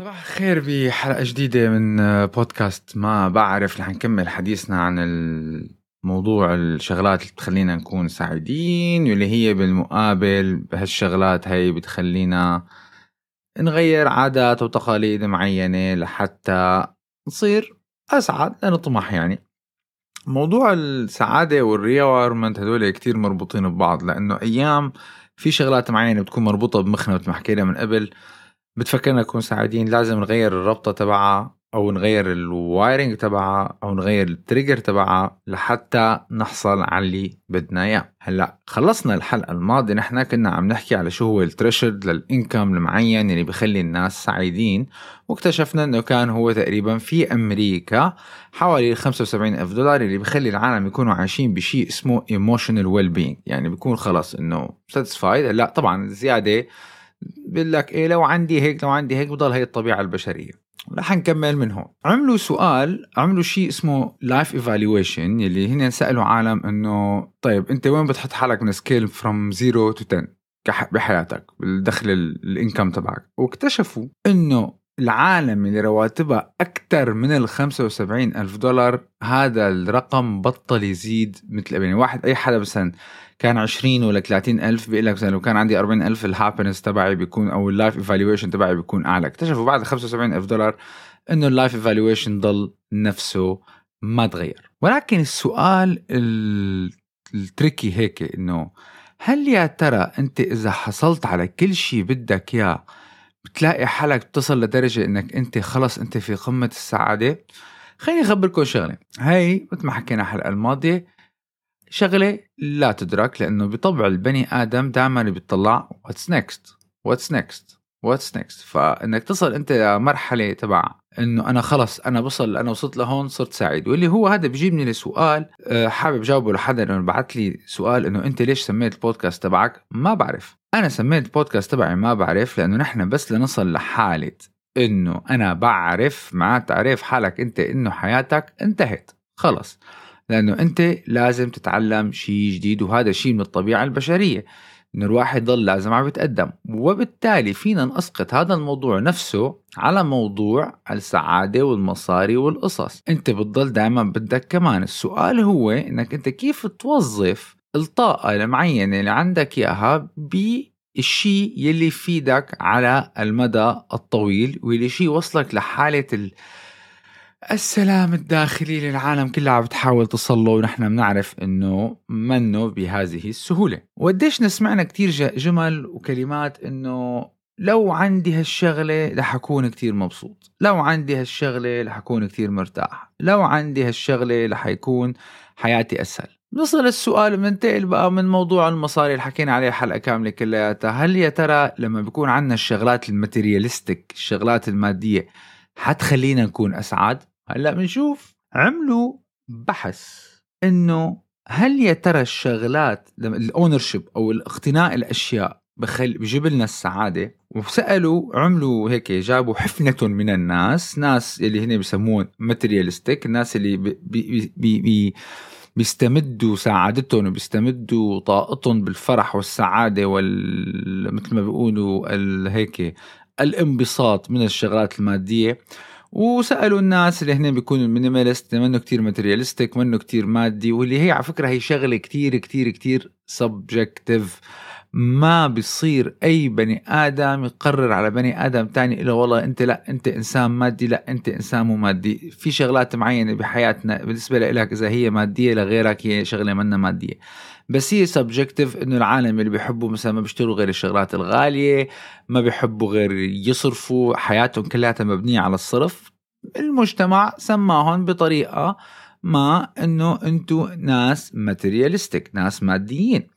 صباح الخير بحلقة جديدة من بودكاست. ما بعرف رح نكمل حديثنا عن الموضوع الشغلات اللي بتخلينا نكون سعيدين واللي هي بالمقابل بهالشغلات هي بتخلينا نغير عادات وتقاليد معينة لحتى نصير أسعد لنطمح يعني. موضوع السعادة والريورمنت هدول كتير مربوطين ببعض لأنه أيام في شغلات معينة بتكون مربوطة بمخنا مثل ما حكينا من قبل. بتفكرنا نكون سعيدين. لازم نغير الربطة تبعها أو نغير ال wiring تبعها أو نغير ال trigger تبعها لحتى نحصل على اللي بدنا إياه. هلأ خلصنا الحلقة الماضية. نحن كنا عم نحكي على شو هو ال threshold لل income المعين اللي بخلي الناس سعيدين. واكتشفنا إنه كان هو تقريبا في أمريكا حوالي 75 ألف دولار اللي بخلي العالم يكونوا عايشين بشيء اسمه emotional well being يعني بيكون خلص إنه satisfied لا طبعا زيادة بقول لك إيه لو عندي هيك لو عندي هيك بضل هي الطبيعة البشرية. رح نكمل من هون. عملوا سؤال عملوا شيء اسمه life evaluation يلي هن سألوا عالم إنه طيب أنت وين بتحط حالك من scale from 0 to 10 بحياتك بالدخل ال income تبعك؟ واكتشفوا إنه العالم اللي رواتبها أكثر من ال 75 ألف دولار هذا الرقم بطل يزيد مثل يعني واحد أي حدا مثلا كان 20 ولا 30 ألف بيقول لك مثلا لو كان عندي 40 ألف ال happiness تبعي بيكون أو ال life evaluation تبعي بيكون أعلى. اكتشفوا بعد 75 ألف دولار إنه ال life evaluation ضل نفسه ما تغير. ولكن السؤال ال tricky هيك إنه هل يا ترى أنت إذا حصلت على كل شيء بدك إياه بتلاقي حالك بتصل لدرجة إنك أنت خلص أنت في قمة السعادة. خليني أخبركم شغلة. هاي مثل ما حكينا الحلقة الماضية شغلة لا تدرك لأنه بطبع البني آدم دائما بيطلع what's next what's next what's next فإنك تصل أنت لمرحله تبع إنه أنا خلص أنا بصل أنا وصلت لهون صرت سعيد. واللي هو هذا بيجيبني لسؤال آه، حابب جاوبه لحدا لأنه بعث لي سؤال إنه أنت ليش سميت البودكاست تبعك؟ ما بعرف. أنا سميت البودكاست تبعي ما بعرف لأنه نحن بس لنصل لحالة إنه أنا بعرف مع تعرف حالك أنت إنه حياتك انتهت. خلص. لأنه أنت لازم تتعلم شيء جديد وهذا شيء من الطبيعة البشرية. انه الواحد ضل لازم عم يتقدم وبالتالي فينا نسقط هذا الموضوع نفسه على موضوع السعادة والمصاري والقصص. أنت بتضل دائما بدك كمان. السؤال هو إنك أنت كيف توظف الطاقة المعينة اللي عندك إياها بالشيء يلي يفيدك على المدى الطويل واللي شيء وصلك لحالة ال... السلام الداخلي للعالم كلها عم بتحاول تصل له ونحن بنعرف إنه منه بهذه السهولة. وقديش نسمعنا كتير جمل وكلمات إنه لو عندي هالشغلة رح أكون كتير مبسوط. لو عندي هالشغلة رح أكون كتير مرتاح. لو عندي هالشغلة رح يكون حياتي أسهل. نصل السؤال بننتقل بقى من موضوع المصاري اللي حكينا عليه حلقه كاملة كلياتها. هل يا ترى لما بيكون عندنا الشغلات الماتيرياليستيك الشغلات المادية حتخلينا نكون أسعد؟ هلا بنشوف. عملوا بحث إنه هل يا ترى الشغلات ال owner أو الاقتناء الأشياء بخل بجيب لنا السعادة؟ وسألوا عملوا هيك جابوا حفنة من الناس ناس اللي هنا بسمون materialistic الناس اللي بي بي بي بي بيستمدوا سعادتهم وبيستمدوا طاقتهم بالفرح والسعادة وال مثل ما بيقولوا هيك الانبساط من الشغلات المادية. وسألوا الناس اللي هن بيكونوا minimalist منه كتير materialistic منه كتير مادي واللي هي على فكرة هي شغلة كتير كتير كتير subjective ما بيصير أي بني آدم يقرر على بني آدم تاني إلا والله أنت لا أنت إنسان مادي لا أنت إنسان مو مادي. في شغلات معينة بحياتنا بالنسبة لك إذا هي مادية لغيرك هي شغلة منا مادية. بس هي subjective إنه العالم اللي بيحبوا مثلا ما بيشتروا غير الشغلات الغالية ما بيحبوا غير يصرفوا حياتهم كلها مبنية على الصرف. المجتمع سماهم بطريقة ما إنه أنتم ناس materialistic ناس ماديين.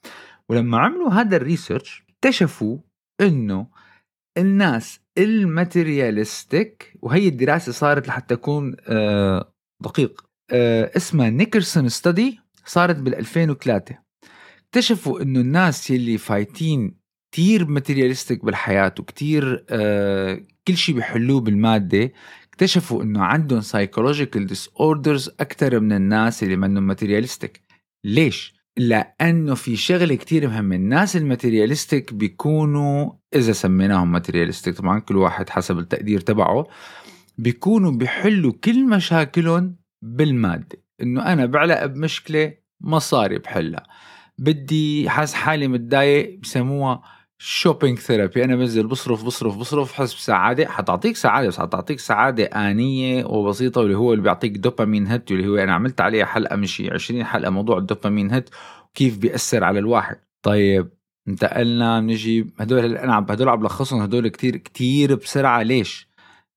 ولما عملوا هذا ال research اكتشفوا إنه الناس ال materialistic وهي الدراسة صارت لحتى تكون آه، دقيق آه، اسمها نيكرسون study صارت بال 2003 اكتشفوا إنه الناس يلي فايتين كتير materialistic بالحياة وكتير آه كل شيء بيحلوه بالمادة اكتشفوا إنه عندهم psychological disorders أكثر من الناس اللي منهم materialistic ليش؟ لأنه في شغله كتير مهمه الناس ال materialistic بيكونوا إذا سميناهم materialistic طبعا كل واحد حسب التقدير تبعه بيكونوا بيحلوا كل مشاكلهم بالمادة. إنه أنا بعلق بمشكلة مصاري بحلها بدي حس حالي متضايق بسموها shopping therapy أنا بنزل بصرف بصرف بصرف حسب سعادة. حتعطيك سعادة بس حتعطيك سعادة آنية وبسيطة واللي هو اللي بيعطيك dopamine hit واللي هو أنا عملت عليها حلقة من شي 20 حلقة موضوع ال dopamine hit وكيف بيأثر على الواحد. طيب انتقلنا بنجي هدول أنا هدول عم بلخصهم هدول كتير كتير بسرعة. ليش؟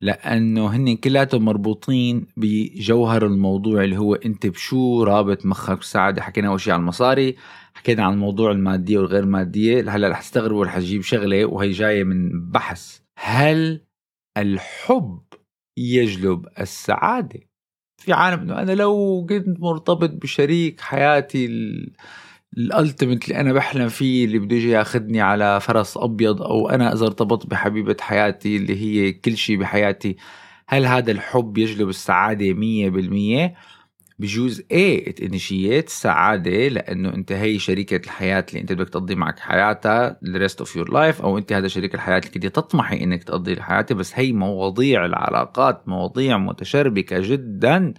لأنه هن كلاتهم مربوطين بجوهر الموضوع اللي هو أنت بشو رابط مخك بالسعاده حكينا أول شيء على المصاري حكينا عن الموضوع الماديه والغير ماديه هلأ رح تستغربوا رح أجيب شغلة وهي جاية من بحث. هل الحب يجلب السعادة؟ في عالم إنه أنا لو كنت مرتبط بشريك حياتي الالتيميت اللي أنا بحلم فيه اللي بده يجي ياخذني على فرس أبيض أو أنا إذا ارتبطت بحبيبة حياتي اللي هي كل شيء بحياتي هل هذا الحب يجلب السعادة 100% بجوز إيه تنشيت سعادة لأنه أنت هي شريكة الحياة اللي أنت بدك تقضي معك حياتها ال rest of your life أو أنت هذا شريك الحياة اللي كنت تطمحي إنك تقضي حياتها. بس هي مواضيع العلاقات مواضيع متشربكة جدا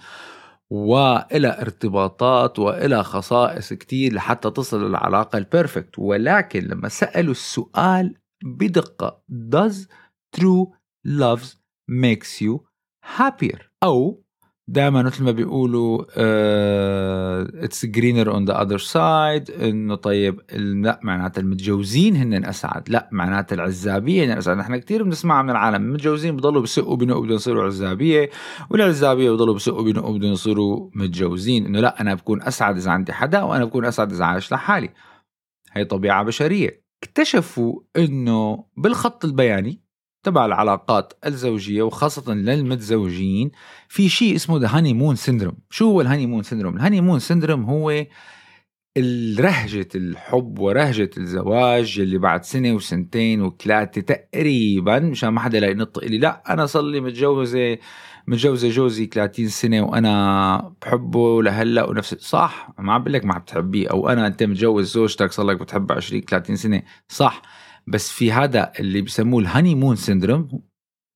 وإلها ارتباطات وإلها خصائص كتير لحتى تصل العلاقه ال perfect ولكن لما سألوا السؤال بدقة does true love makes you happier أو دائما مثل ما بيقولوا it's greener on the other side إنه طيب لا معناتها المتجوزين هن اسعد لا معناتها العزابية هن اسعد نحن كثير بنسمع من العالم. المتجوزين بضلوا بنقوا بنقوا بدهم يصيروا عزابية والعزابية بضلوا بنقوا بنقوا بدهم يصيروا متجوزين. إنه لا أنا بكون أسعد إذا عندي حدا وأنا بكون أسعد إذا عايش لحالي. هي طبيعة بشرية. اكتشفوا إنه بالخط البياني تبع العلاقات الزوجية وخاصة للمتزوجين في شيء اسمه the honeymoon syndrome شو هو ال honeymoon syndrome ال honeymoon syndrome هو رهجة الحب ورهجة الزواج اللي بعد سنة وسنتين وثلاثة تقريبا مشان ما حدا ينط لي لا أنا صار لي متجوزة متجوزة جوزي 30 سنة وأنا بحبه لهلأ ونفس صح؟ ما عم بقول لك ما بتحبيه. أو أنا أنت متجوز زوجتك صار لك بتحبها 20 30 سنة صح؟ بس في هذا اللي بسموه ال honeymoon syndrome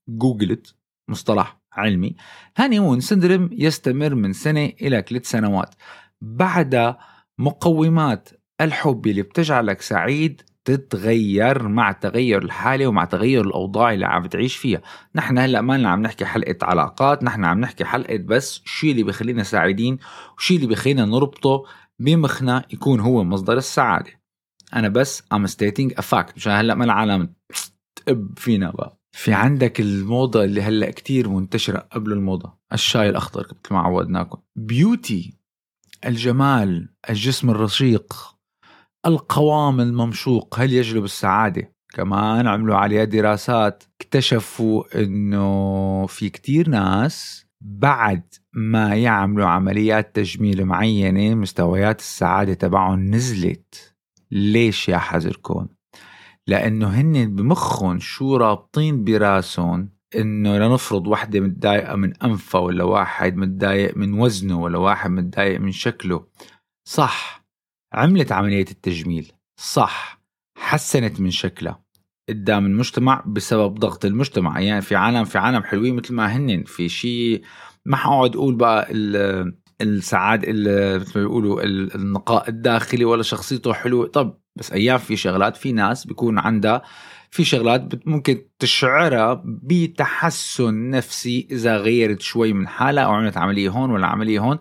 google it مصطلح علمي. honeymoon syndrome يستمر من سنة إلى ثلاث سنوات. بعد مقومات الحب اللي بتجعلك سعيد تتغير مع تغير الحالة ومع تغير الأوضاع اللي عم بتعيش فيها، نحن هلأ ما عم نحكي حلقة علاقات، نحن عم نحكي حلقة بس شيء اللي بخلينا سعيدين وشيء اللي بخلينا نربطه بمخنا يكون هو مصدر السعادة. أنا بس I'm stating a fact مشان هلأ ما العالم تقب فينا بقى. في عندك الموضة اللي هلأ كتير منتشرة قبل الموضة. الشاي الأخضر مثل ما عودناكم. beauty الجمال الجسم الرشيق القوام الممشوق هل يجلب السعادة؟ كمان عملوا عليها دراسات اكتشفوا إنه في كتير ناس بعد ما يعملوا عمليات تجميل معينة مستويات السعادة تبعهم نزلت. ليش يا حذر كون؟ لأنه هن بمخهم شو رابطين براسهم إنه لنفرض وحدة متضايقة من أنفها ولا واحد متضايق من وزنه ولا واحد متضايق من شكله. صح. عملت عملية التجميل. صح. حسنت من شكلها. قدام المجتمع بسبب ضغط المجتمع. يعني في عالم في عالم حلوين مثل ما هن في شيء ما حقعد أقول بقى السعادة مثل ما بيقولوا النقاء الداخلي ولا شخصيته حلوة طب بس أيام في شغلات في ناس بيكون عندها في شغلات ممكن تشعرها بتحسن نفسي إذا غيرت شوي من حالها أو عملت عملية هون ولا عملية هون.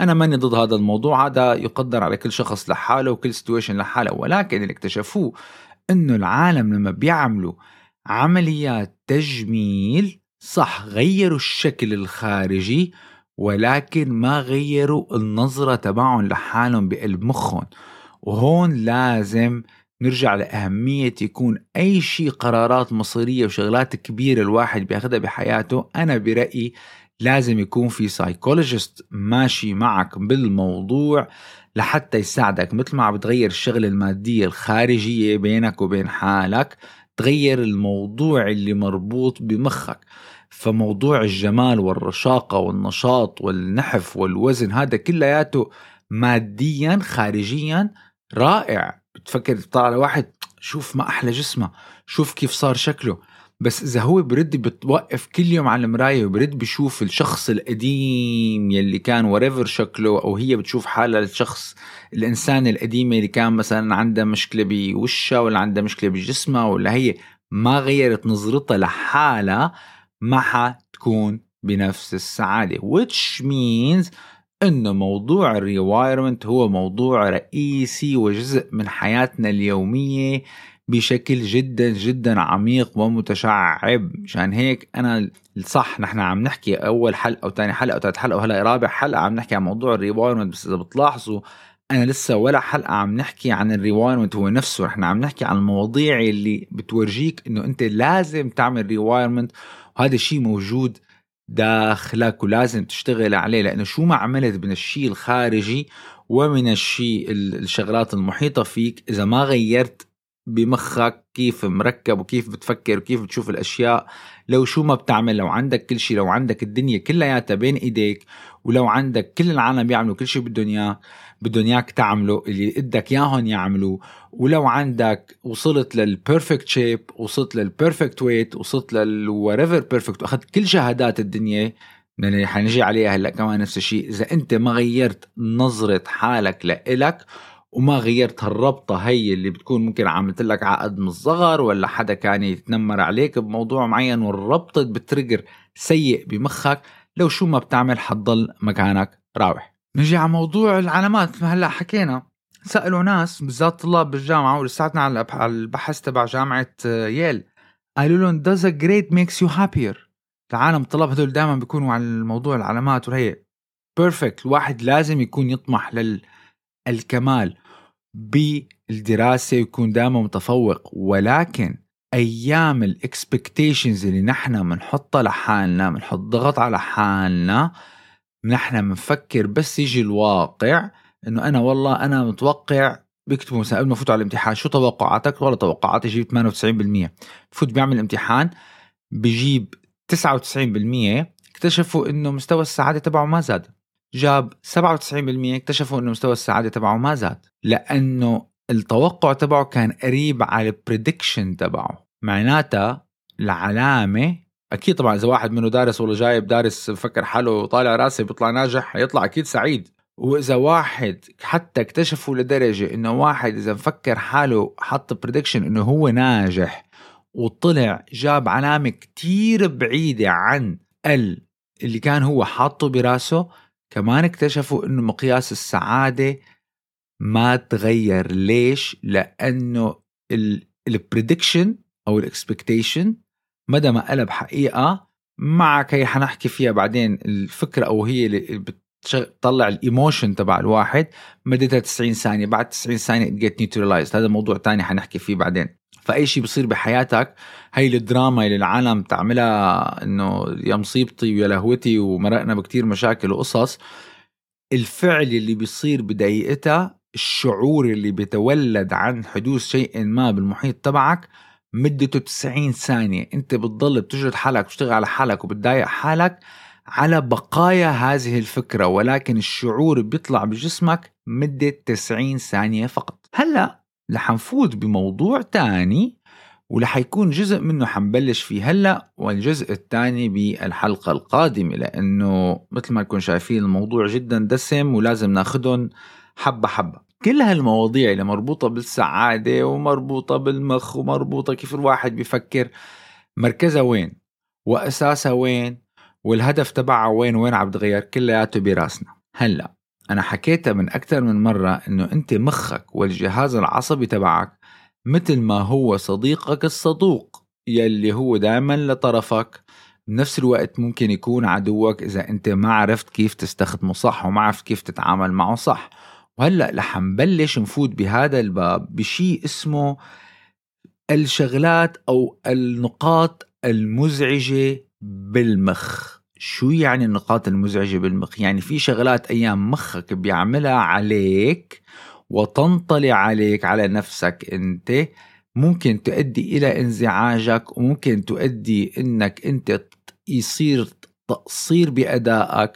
أنا ماني ضد هذا الموضوع. هذا يقدر على كل شخص لحاله وكل سيتويشن لحاله. ولكن اللي اكتشفوه إنه العالم لما بيعملوا عمليات تجميل صح غيروا الشكل الخارجي ولكن ما غيروا النظرة تبعهم لحالهم بقلب مخهم وهون لازم نرجع لأهمية يكون أي شيء قرارات مصيرية وشغلات كبيرة الواحد بياخدها بحياته. أنا برأيي لازم يكون في سايكولوجيست ماشي معك بالموضوع لحتى يساعدك. مثل ما عم بتغير الشغلة المادية الخارجية بينك وبين حالك تغير الموضوع اللي مربوط بمخك. فموضوع الجمال والرشاقة والنشاط والنحف والوزن هذا كلياته ماديا خارجيا رائع. بتفكر تطلع على واحد شوف ما أحلى جسمه شوف كيف صار شكله. بس إذا هو برد بتوقف كل يوم على المراية وبرد بشوف الشخص القديم يلي كان وريفر شكله أو هي بتشوف حالها الشخص الإنسان القديمه اللي كان مثلا عندها مشكلة بوشها ولا عندها مشكلة بجسمها ولا هي ما غيرت نظرتها لحالها. ما حتكون بنفس السعادة which means انه موضوع ال rewirement هو موضوع رئيسي وجزء من حياتنا اليومية بشكل جدا جدا عميق ومتشعب. مشان هيك أنا صح نحن عم نحكي أول حلقة أو ثاني حلقة أو ثالث حلقة وهلأ رابع حلقة عم نحكي عن موضوع ال rewirement بس إذا بتلاحظوا أنا لسه ولا حلقة عم نحكي عن ال rewirement هو نفسه نحن عم نحكي عن المواضيع اللي بتورجيك إنه أنت لازم تعمل rewirement وهذا الشيء موجود داخلك ولازم تشتغل عليه لأنه شو ما عملت من الشيء الخارجي ومن الشيء الشغلات المحيطة فيك إذا ما غيرت بمخك كيف مركب وكيف بتفكر وكيف بتشوف الأشياء لو شو ما بتعمل لو عندك كل شيء لو عندك الدنيا كلياتها بين إيديك ولو عندك كل العالم بيعملوا كل شيء بدهم اياه بدهم إياك تعمله اللي بدك إياهم يعملوا. ولو عندك وصلت لل perfect shape وصلت لل perfect weight وصلت لل whatever perfect وأخذت كل شهادات الدنيا اللي حنجي عليها هلأ كمان نفس الشيء. إذا أنت ما غيرت نظرة حالك لإلك وما غيرت هالربطة هي اللي بتكون ممكن عملت لك عقد من الصغر ولا حدا كان يتنمر عليك بموضوع معين والربطة بترجر سيء بمخك لو شو ما بتعمل حتضل مكانك راوح. نجي على موضوع العلامات. ما هلا حكينا سألوا ناس بالذات طلاب بالجامعة ولساتنا على البحث تبع جامعة ييل. قالوا لهم does a grade makes you happier? العالم الطلاب هدول دائما بيكونوا على الموضوع العلامات وهي perfect الواحد لازم يكون يطمح للكمال بالدراسة يكون دائما متفوق. ولكن أيام ال expectations اللي نحن بنحطها لحالنا بنحط ضغط على حالنا نحن بنفكر بس يجي الواقع إنه أنا والله أنا متوقع بيكتبوا مثلا قبل ما على الامتحان. شو توقعاتك؟ والله توقعاتي جيب 98% بفوت بيعمل الامتحان بجيب 99% اكتشفوا إنه مستوى السعادة تبعه ما زاد. جاب 97% اكتشفوا إنه مستوى السعادة تبعه ما زاد. لأنه التوقع تبعه كان قريب على البريدكشن تبعه. معناتها العلامة أكيد طبعا إذا واحد منه دارس ولا جايب دارس فكر حاله طالع راسي بيطلع ناجح حيطلع أكيد سعيد وإذا واحد حتى اكتشفوا لدرجة إنه واحد إذا مفكر حاله حط prediction إنه هو ناجح وطلع جاب علامة كتير بعيدة عن ال اللي كان هو حاطه براسه كمان اكتشفوا إنه مقياس السعادة ما تغير ليش؟ لأنه ال prediction أو ال expectation مدى ما قلب حقيقة معك هي حنحكي فيها بعدين. الفكرة أو هي اللي بتطلع ال emotion تبع الواحد مدتها 90 ثانية. بعد 90 ثانية get neutralized هذا موضوع تاني حنحكي فيه بعدين. فأي شيء بصير بحياتك هي الدراما اللي العالم تعملها إنه يا مصيبتي ويا لهوتي ومرقنا بكتير مشاكل وقصص الفعل اللي بيصير بدقيقتها الشعور اللي بيتولد عن حدوث شيء ما بالمحيط تبعك مدته 90 ثانية. انت بتضل بتجرد حالك وتشتغل على حالك وبتضايق حالك على بقايا هذه الفكرة ولكن الشعور بيطلع بجسمك مدة 90 ثانية فقط. هلأ رح نفوت بموضوع تاني ورح يكون جزء منه حنبلش فيه هلأ والجزء الثاني بالحلقة القادمة لأنه مثل ما نكون شايفين الموضوع جدا دسم ولازم ناخدهم حبة حبة. كل هالمواضيع اللي مربوطة بالسعادة ومربوطة بالمخ ومربوطة كيف الواحد بيفكر مركزها وين؟ وأساسها وين؟ والهدف تبعها وين؟ وين عم بتغير كلياته براسنا. هلأ أنا حكيتها من أكثر من مرة إنه أنت مخك والجهاز العصبي تبعك مثل ما هو صديقك الصدوق يلي هو دائما لطرفك. بنفس الوقت ممكن يكون عدوك إذا أنت ما عرفت كيف تستخدمه صح وما عرفت كيف تتعامل معه صح. وهلأ رح نبلش نفوت بهذا الباب بشيء اسمه الشغلات أو النقاط المزعجة بالمخ. شو يعني النقاط المزعجة بالمخ؟ يعني في شغلات أيام مخك بيعملها عليك وتنطلي عليك على نفسك أنت. ممكن تؤدي إلى انزعاجك وممكن تؤدي إنك أنت يصير تقصير بأدائك.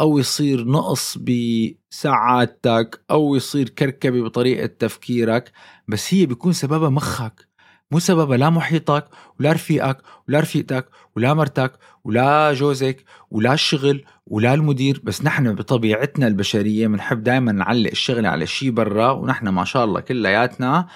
أو يصير نقص بسعادتك أو يصير كركبة بطريقة تفكيرك بس هي بيكون سببها مخك. مو سببها لا محيطك ولا رفيقك ولا رفيقتك ولا مرتك ولا جوزك ولا الشغل ولا المدير. بس نحن بطبيعتنا البشرية بنحب دائما نعلق الشغل على شيء برا ونحن ما شاء الله كلياتنا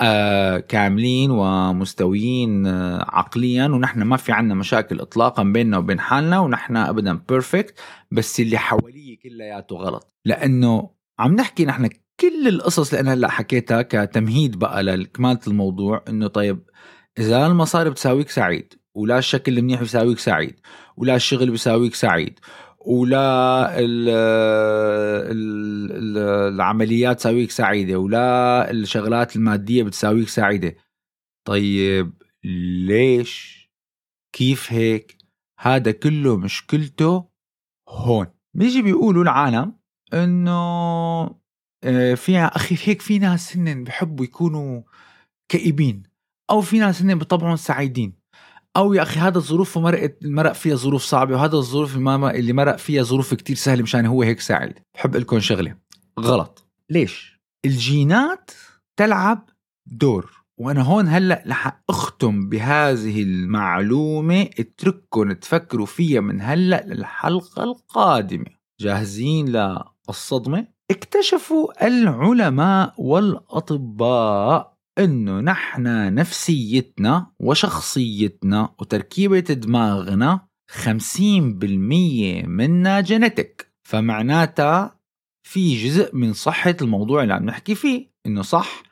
آه كاملين ومستويين آه عقليا ونحن ما في عنا مشاكل اطلاقا بيننا وبين حالنا ونحن ابدا بيرفكت بس اللي حواليه كلياته غلط. لأنه عم نحكي نحن كل القصص اللي أنا هلأ حكيتها كتمهيد بقى لكمالة الموضوع إنه طيب إذا المصاري بتساويك سعيد ولا الشكل المنيح بيساويك سعيد ولا الشغل بيساويك سعيد ولا ال ال العمليات تساويك سعيدة ولا الشغلات المادية بتساويك سعيدة. طيب ليش؟ كيف هيك؟ هذا كله مشكلته هون. بيجي بيقولوا العالم إنه آه، في أخي هيك في ناس هن بحبوا يكونوا كئيبين أو في ناس هن بطبعهم سعيدين. أو يا أخي هذا الظروف مرقت مرق فيها ظروف صعبة وهذا الظروف اللي مرق فيها ظروف كتير سهلة مشان هو هيك سعيد. بحب لكم شغلة. غلط. ليش؟ الجينات تلعب دور. وأنا هون هلأ رح أختم بهذه المعلومة. اترككم تفكروا فيها من هلأ للحلقة القادمة. جاهزين للصدمة؟ اكتشفوا العلماء والأطباء إنه نحن نفسيتنا وشخصيتنا وتركيبة دماغنا 50% منا جينيتك فمعناتها في جزء من صحة الموضوع اللي عم نحكي فيه إنه صح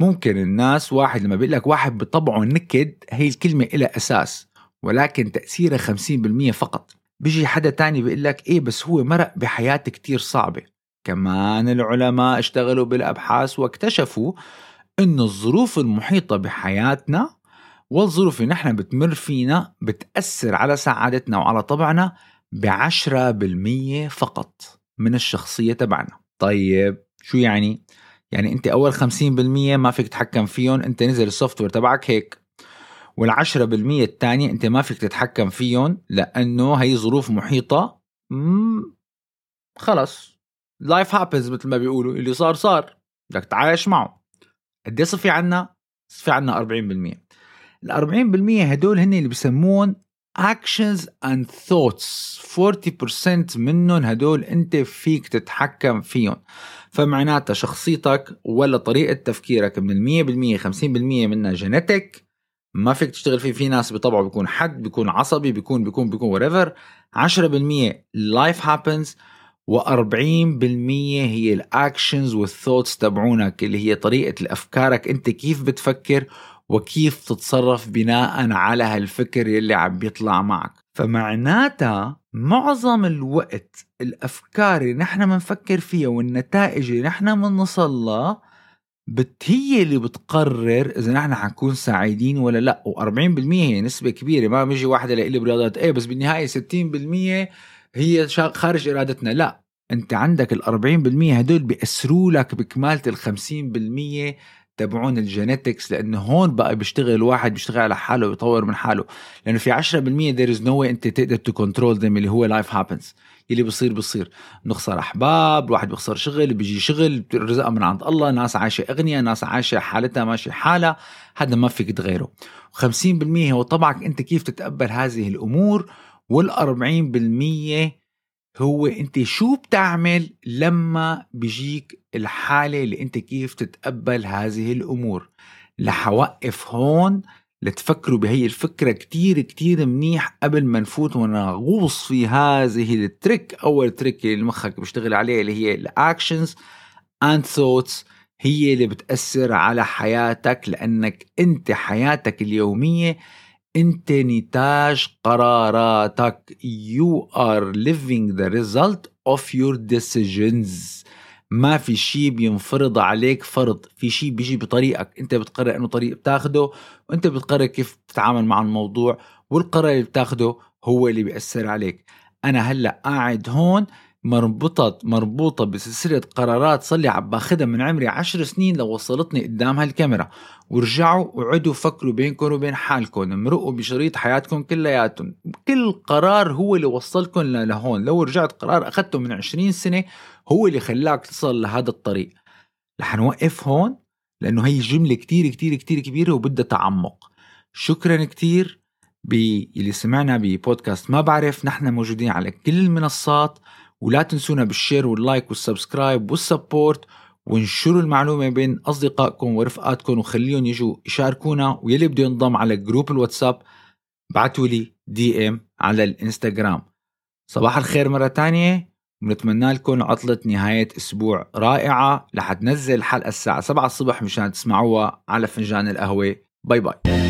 ممكن الناس واحد لما بيقول لك واحد بطبعه نكد هي الكلمة إلى أساس ولكن تأثيرها 50% فقط. بيجي حدا تاني بيقول لك إيه بس هو مرق بحياة كتير صعبة. كمان العلماء اشتغلوا بالأبحاث واكتشفوا انه الظروف المحيطة بحياتنا والظروف اللي نحن بتمر فينا بتأثر على سعادتنا وعلى طبعنا بعشرة بالمية فقط من الشخصية تبعنا. طيب شو يعني؟ يعني أنت أول خمسين بالمية ما فيك تتحكم فيهم أنت نزل السوفت وير تبعك هيك. والعشرة بالمية الثانية أنت ما فيك تتحكم فيهم لأنه هي ظروف محيطة. خلص. life happens مثل ما بيقولوا اللي صار صار. بدك تعايش معه. قد صفي عنا؟ صفي عنا 40% ال 40% هدول هن اللي بسمون actions and thoughts. 40% منهم هدول انت فيك تتحكم فيهم فمعناتها شخصيتك ولا طريقة تفكيرك من المية بالمية خمسين بالمية منها genetic ما فيك تشتغل فيه. في ناس بطبعه بيكون حد بيكون عصبي بيكون بيكون بيكون whatever. 10% life happens. و40% هي ال actions وال thoughts تبعونك اللي هي طريقة الأفكارك. أنت كيف بتفكر وكيف تتصرف بناء على هالفكر اللي عم بيطلع معك. فمعناتها معظم الوقت الأفكار اللي نحن بنفكر فيها والنتائج اللي نحن بنوصل لها بت هي اللي بتقرر إذا نحن حنكون سعيدين ولا لا. و40% هي نسبة كبيرة ما بيجي واحد لي برياضات إيه بس بالنهاية 60% هي خارج إرادتنا. لا أنت عندك ال 40% هدول بيأثروا لك بكمالة ال 50% تبعون ال genetics لأنه هون بقى بيشتغل الواحد بيشتغل على حاله ويطور من حاله. لأنه في 10% there is no way أنت تقدر to control them اللي هو life happens اللي بصير بصير. بنخسر أحباب الواحد بيخسر شغل بيجي شغل رزق من عند الله ناس عايشة أغنياء ناس عايشة حالتها ماشية حالها هذا ما فيك تغيره. 50% هو طبعك أنت كيف تتقبل هذه الأمور؟ وال40% هو انت شو بتعمل لما بيجيك الحالة اللي انت كيف تتقبل هذه الأمور؟ لحوقف هون لتفكروا بهي الفكرة كتير كتير منيح قبل ما نفوت ونغوص في هذه ال trick أول trick اللي مخك بيشتغل عليه اللي هي ال actions and thoughts هي اللي بتأثر على حياتك لأنك أنت حياتك اليومية انت نتاج قراراتك. You are living the result of your decisions. ما في شيء بينفرض عليك فرض. في شيء بيجي بطريقك. انت بتقرر انه طريق بتاخده وانت بتقرر كيف تتعامل مع الموضوع والقرار اللي بتاخده هو اللي بيأثر عليك. أنا هلأ قاعد هون مربوطة مربوطة بسلسلة قرارات صار لي عم باخذها من عمري عشر سنين لو وصلتني قدام هالكاميرا. ورجعوا وعدوا فكروا بينكم وبين حالكم مرقوا بشريط حياتكم كلياتهم كل قرار هو اللي وصلكم لهون. لو رجعت قرار أخذته من عشرين سنة هو اللي خلاك تصل لهذا الطريق. رح نوقف هون لأنه هي جملة كتير كتير كتير كبيرة وبدها تعمق. شكرا كتير باللي سمعنا ببودكاست ما بعرف نحن موجودين على كل المنصات. ولا تنسونا بالشير واللايك والسبسكرايب والسبورت وانشروا المعلومة بين أصدقائكم ورفقاتكم وخليهم يجوا يشاركونا ويلي بده ينضم على group الواتساب بعتوا لي DM على الإنستغرام. صباح الخير مرة تانية ونتمنى لكم عطلة نهاية أسبوع رائعة لحد نزل حلقة الساعة 7 الصبح مشان تسمعوها على فنجان القهوة. bye bye.